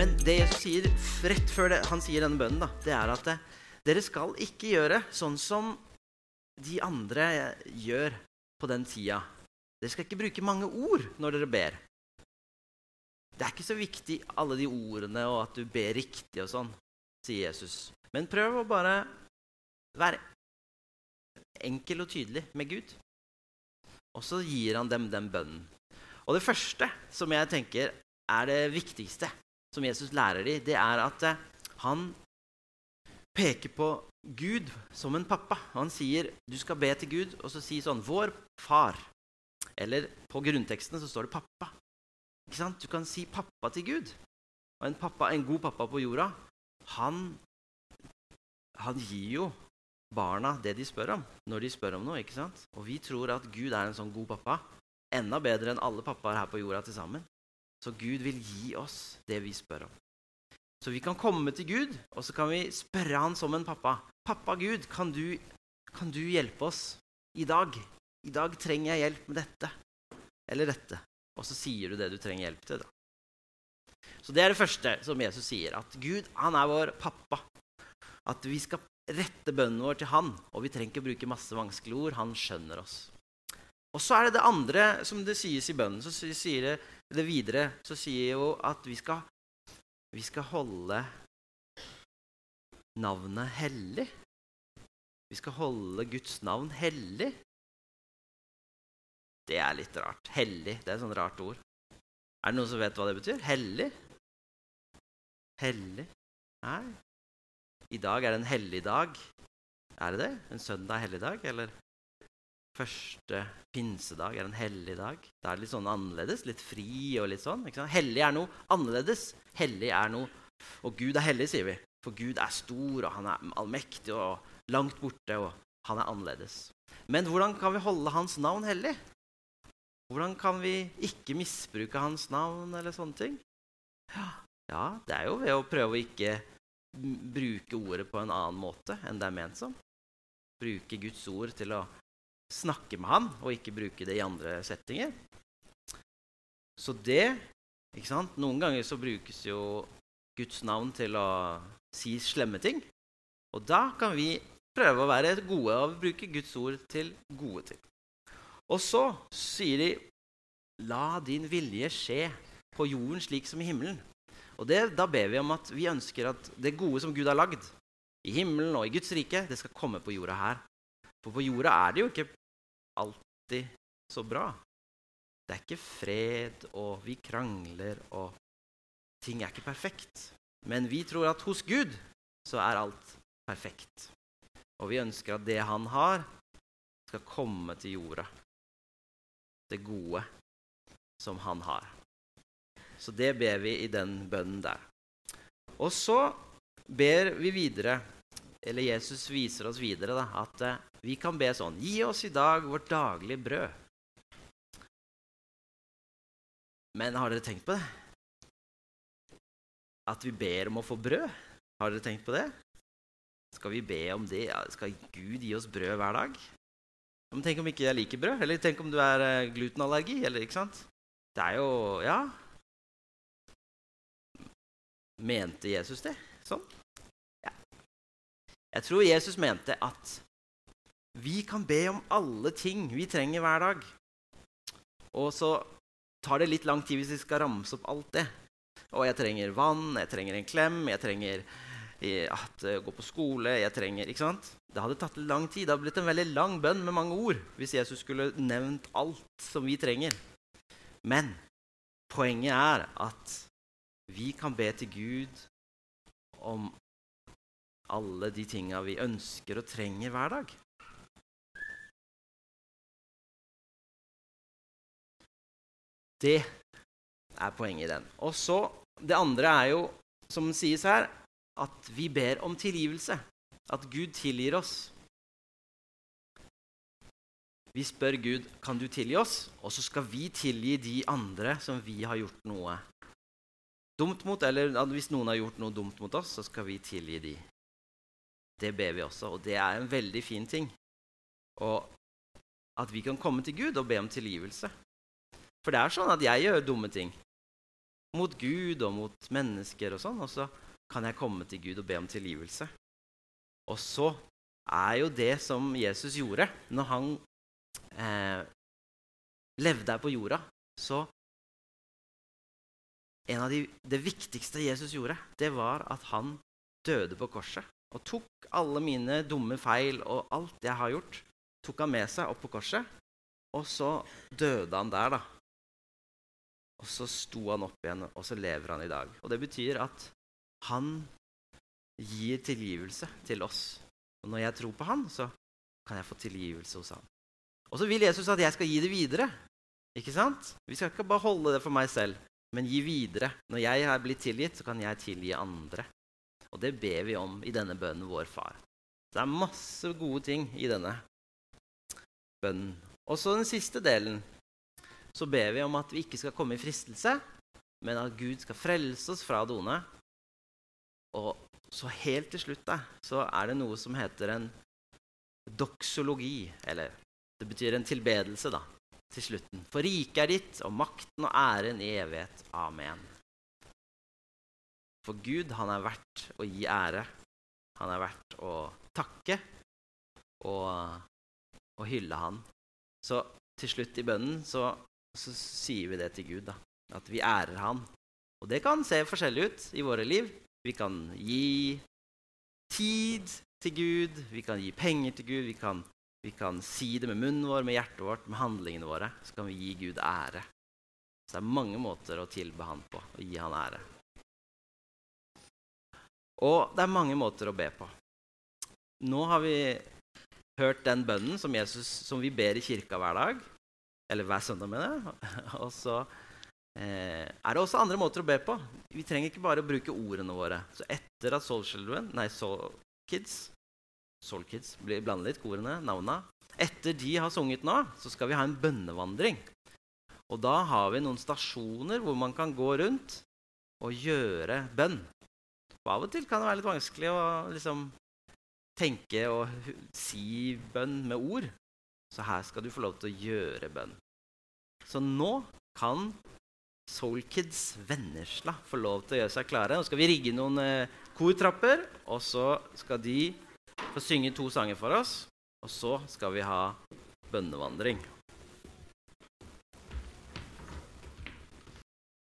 Men det Jesus sier rett før det, han sier denne bønnen, da, det er at eh, dere skal ikke gjøre sånn som de andre gjør på den tida. Dere skal ikke bruke mange ord når dere ber. Det er ikke så viktig alle de ordene og at du ber riktig og sånn, sier Jesus. Men prøv å bare være enkel og tydelig med Gud. Og så gir han dem den bønnen. Og det første som jeg tenker er det viktigste som Jesus lærer dem, det er at eh, han peker på Gud som en pappa. Han sier du skal be til Gud, og så si sånn 'Vår far'. Eller på grunnteksten så står det 'pappa'. Ikke sant? Du kan si 'pappa' til Gud. Og en, pappa, en god pappa på jorda, han, han gir jo barna det de spør om, når de spør om noe. ikke sant? Og vi tror at Gud er en sånn god pappa. Enda bedre enn alle pappaer her på jorda til sammen. Så Gud vil gi oss det vi spør om. Så vi kan komme til Gud, og så kan vi spørre han som en pappa. 'Pappa Gud, kan du, kan du hjelpe oss i dag?' 'I dag trenger jeg hjelp med dette eller dette.' Og så sier du det du trenger hjelp til. da. Så det er det første som Jesus sier. At Gud, han er vår pappa. At vi skal rette bønnen vår til han, og vi trenger ikke bruke masse vanskelige ord. Han skjønner oss. Og så er det det andre som det sies i bønnen. Så sier det, det videre så sier jo at vi skal, vi skal holde navnet hellig. Vi skal holde Guds navn hellig. Det er litt rart. Hellig. Det er et sånt rart ord. Er det noen som vet hva det betyr? Hellig? Hellig? Nei. I dag er det en hellig dag. Er det det? En søndag helligdag? Eller første pinsedag er en hellig dag? Da er det litt sånn annerledes. Litt fri og litt sånn. Hellig er noe annerledes. Hellig er noe Og Gud er hellig, sier vi. For Gud er stor, og han er allmektig og langt borte, og han er annerledes. Men hvordan kan vi holde hans navn hellig? Hvordan kan vi ikke misbruke hans navn eller sånne ting? Ja, det er jo ved å prøve å ikke bruke ordet på en annen måte enn det er ment som. Bruke Guds ord til å snakke med han, og ikke bruke det i andre settinger. Så det ikke sant? Noen ganger så brukes jo Guds navn til å si slemme ting. Og da kan vi prøve å være gode og bruke Guds ord til gode ting. Og så sier de La din vilje skje på jorden slik som i himmelen. Og det, Da ber vi om at vi ønsker at det gode som Gud har lagd i himmelen og i Guds rike, det skal komme på jorda her. For på jorda er det jo ikke alltid så bra. Det er ikke fred, og vi krangler, og ting er ikke perfekt. Men vi tror at hos Gud så er alt perfekt. Og vi ønsker at det han har, skal komme til jorda. Det gode som han har. Så det ber vi i den bønnen der. Og så ber vi videre, eller Jesus viser oss videre, da, at eh, vi kan be sånn Gi oss i dag vårt daglige brød. Men har dere tenkt på det? At vi ber om å få brød? Har dere tenkt på det? Skal vi be om det? Skal Gud gi oss brød hver dag? Men tenk om ikke jeg liker brød? Eller tenk om du er eh, glutenallergi? Eller, ikke sant? Det er jo Ja. Mente Jesus det sånn? Jeg tror Jesus mente at vi kan be om alle ting vi trenger hver dag. Og så tar det litt lang tid hvis vi skal ramse opp alt det. Og jeg trenger vann, jeg trenger en klem, jeg trenger at uh, gå på skole, jeg trenger Ikke sant? Det hadde tatt lang tid. Det hadde blitt en veldig lang bønn med mange ord hvis Jesus skulle nevnt alt som vi trenger. Men poenget er at vi kan be til Gud om alle de tinga vi ønsker og trenger hver dag. Det er poenget i den. Og så, Det andre er jo, som sies her, at vi ber om tilgivelse. At Gud tilgir oss. Vi spør Gud kan du tilgi oss, og så skal vi tilgi de andre som vi har gjort noe dumt mot. Eller hvis noen har gjort noe dumt mot oss, så skal vi tilgi de. Det ber vi også, og det er en veldig fin ting. Og at vi kan komme til Gud og be om tilgivelse. For det er sånn at jeg gjør dumme ting. mot Gud og mot mennesker og sånn. Og så kan jeg komme til Gud og be om tilgivelse. Og så er jo det som Jesus gjorde når han eh, levde her på jorda, så en av de, Det viktigste Jesus gjorde, det var at han døde på korset. Og tok alle mine dumme feil og alt jeg har gjort, tok han med seg opp på korset. Og så døde han der, da. Og så sto han opp igjen, og så lever han i dag. Og det betyr at han gir tilgivelse til oss. Og når jeg tror på han, så kan jeg få tilgivelse hos han. Og så vil Jesus at jeg skal gi det videre. Ikke sant? Vi skal ikke bare holde det for meg selv, men gi videre. Når jeg er blitt tilgitt, så kan jeg tilgi andre. Og det ber vi om i denne bønnen vår far. Det er masse gode ting i denne bønnen. Og så den siste delen. Så ber vi om at vi ikke skal komme i fristelse, men at Gud skal frelse oss fra det onde. Og så helt til slutt da, så er det noe som heter en doksologi. Eller det betyr en tilbedelse, da, til slutten. For riket er ditt, og makten og æren i evighet. Amen. For Gud, han er verdt å gi ære. Han er verdt å takke og, og hylle han. Så til slutt i bønnen så, så, sier vi det til Gud, da. At vi ærer han. Og det kan se forskjellig ut i våre liv. Vi kan gi tid til Gud, vi kan gi penger til Gud, vi kan, vi kan si det med munnen vår, med hjertet vårt, med handlingene våre. Så kan vi gi Gud ære. Så det er mange måter å tilbe han på, å gi han ære. Og det er mange måter å be på. Nå har vi hørt den bønnen som, Jesus, som vi ber i kirka hver dag. Eller hver søndag, mener jeg. Og så eh, er det også andre måter å be på. Vi trenger ikke bare å bruke ordene våre. Så etter at Soul Children, nei, Soul Kids Soul Kids blir blander litt, ordene, navna. Etter de har sunget nå, så skal vi ha en bønnevandring. Og da har vi noen stasjoner hvor man kan gå rundt og gjøre bønn. Av og til kan det være litt vanskelig å liksom, tenke og si bønn med ord. Så her skal du få lov til å gjøre bønn. Så nå kan Soul Kids Vennesla få lov til å gjøre seg klare. Nå skal vi rigge noen eh, kortrapper, og så skal de få synge to sanger for oss. Og så skal vi ha bønnevandring.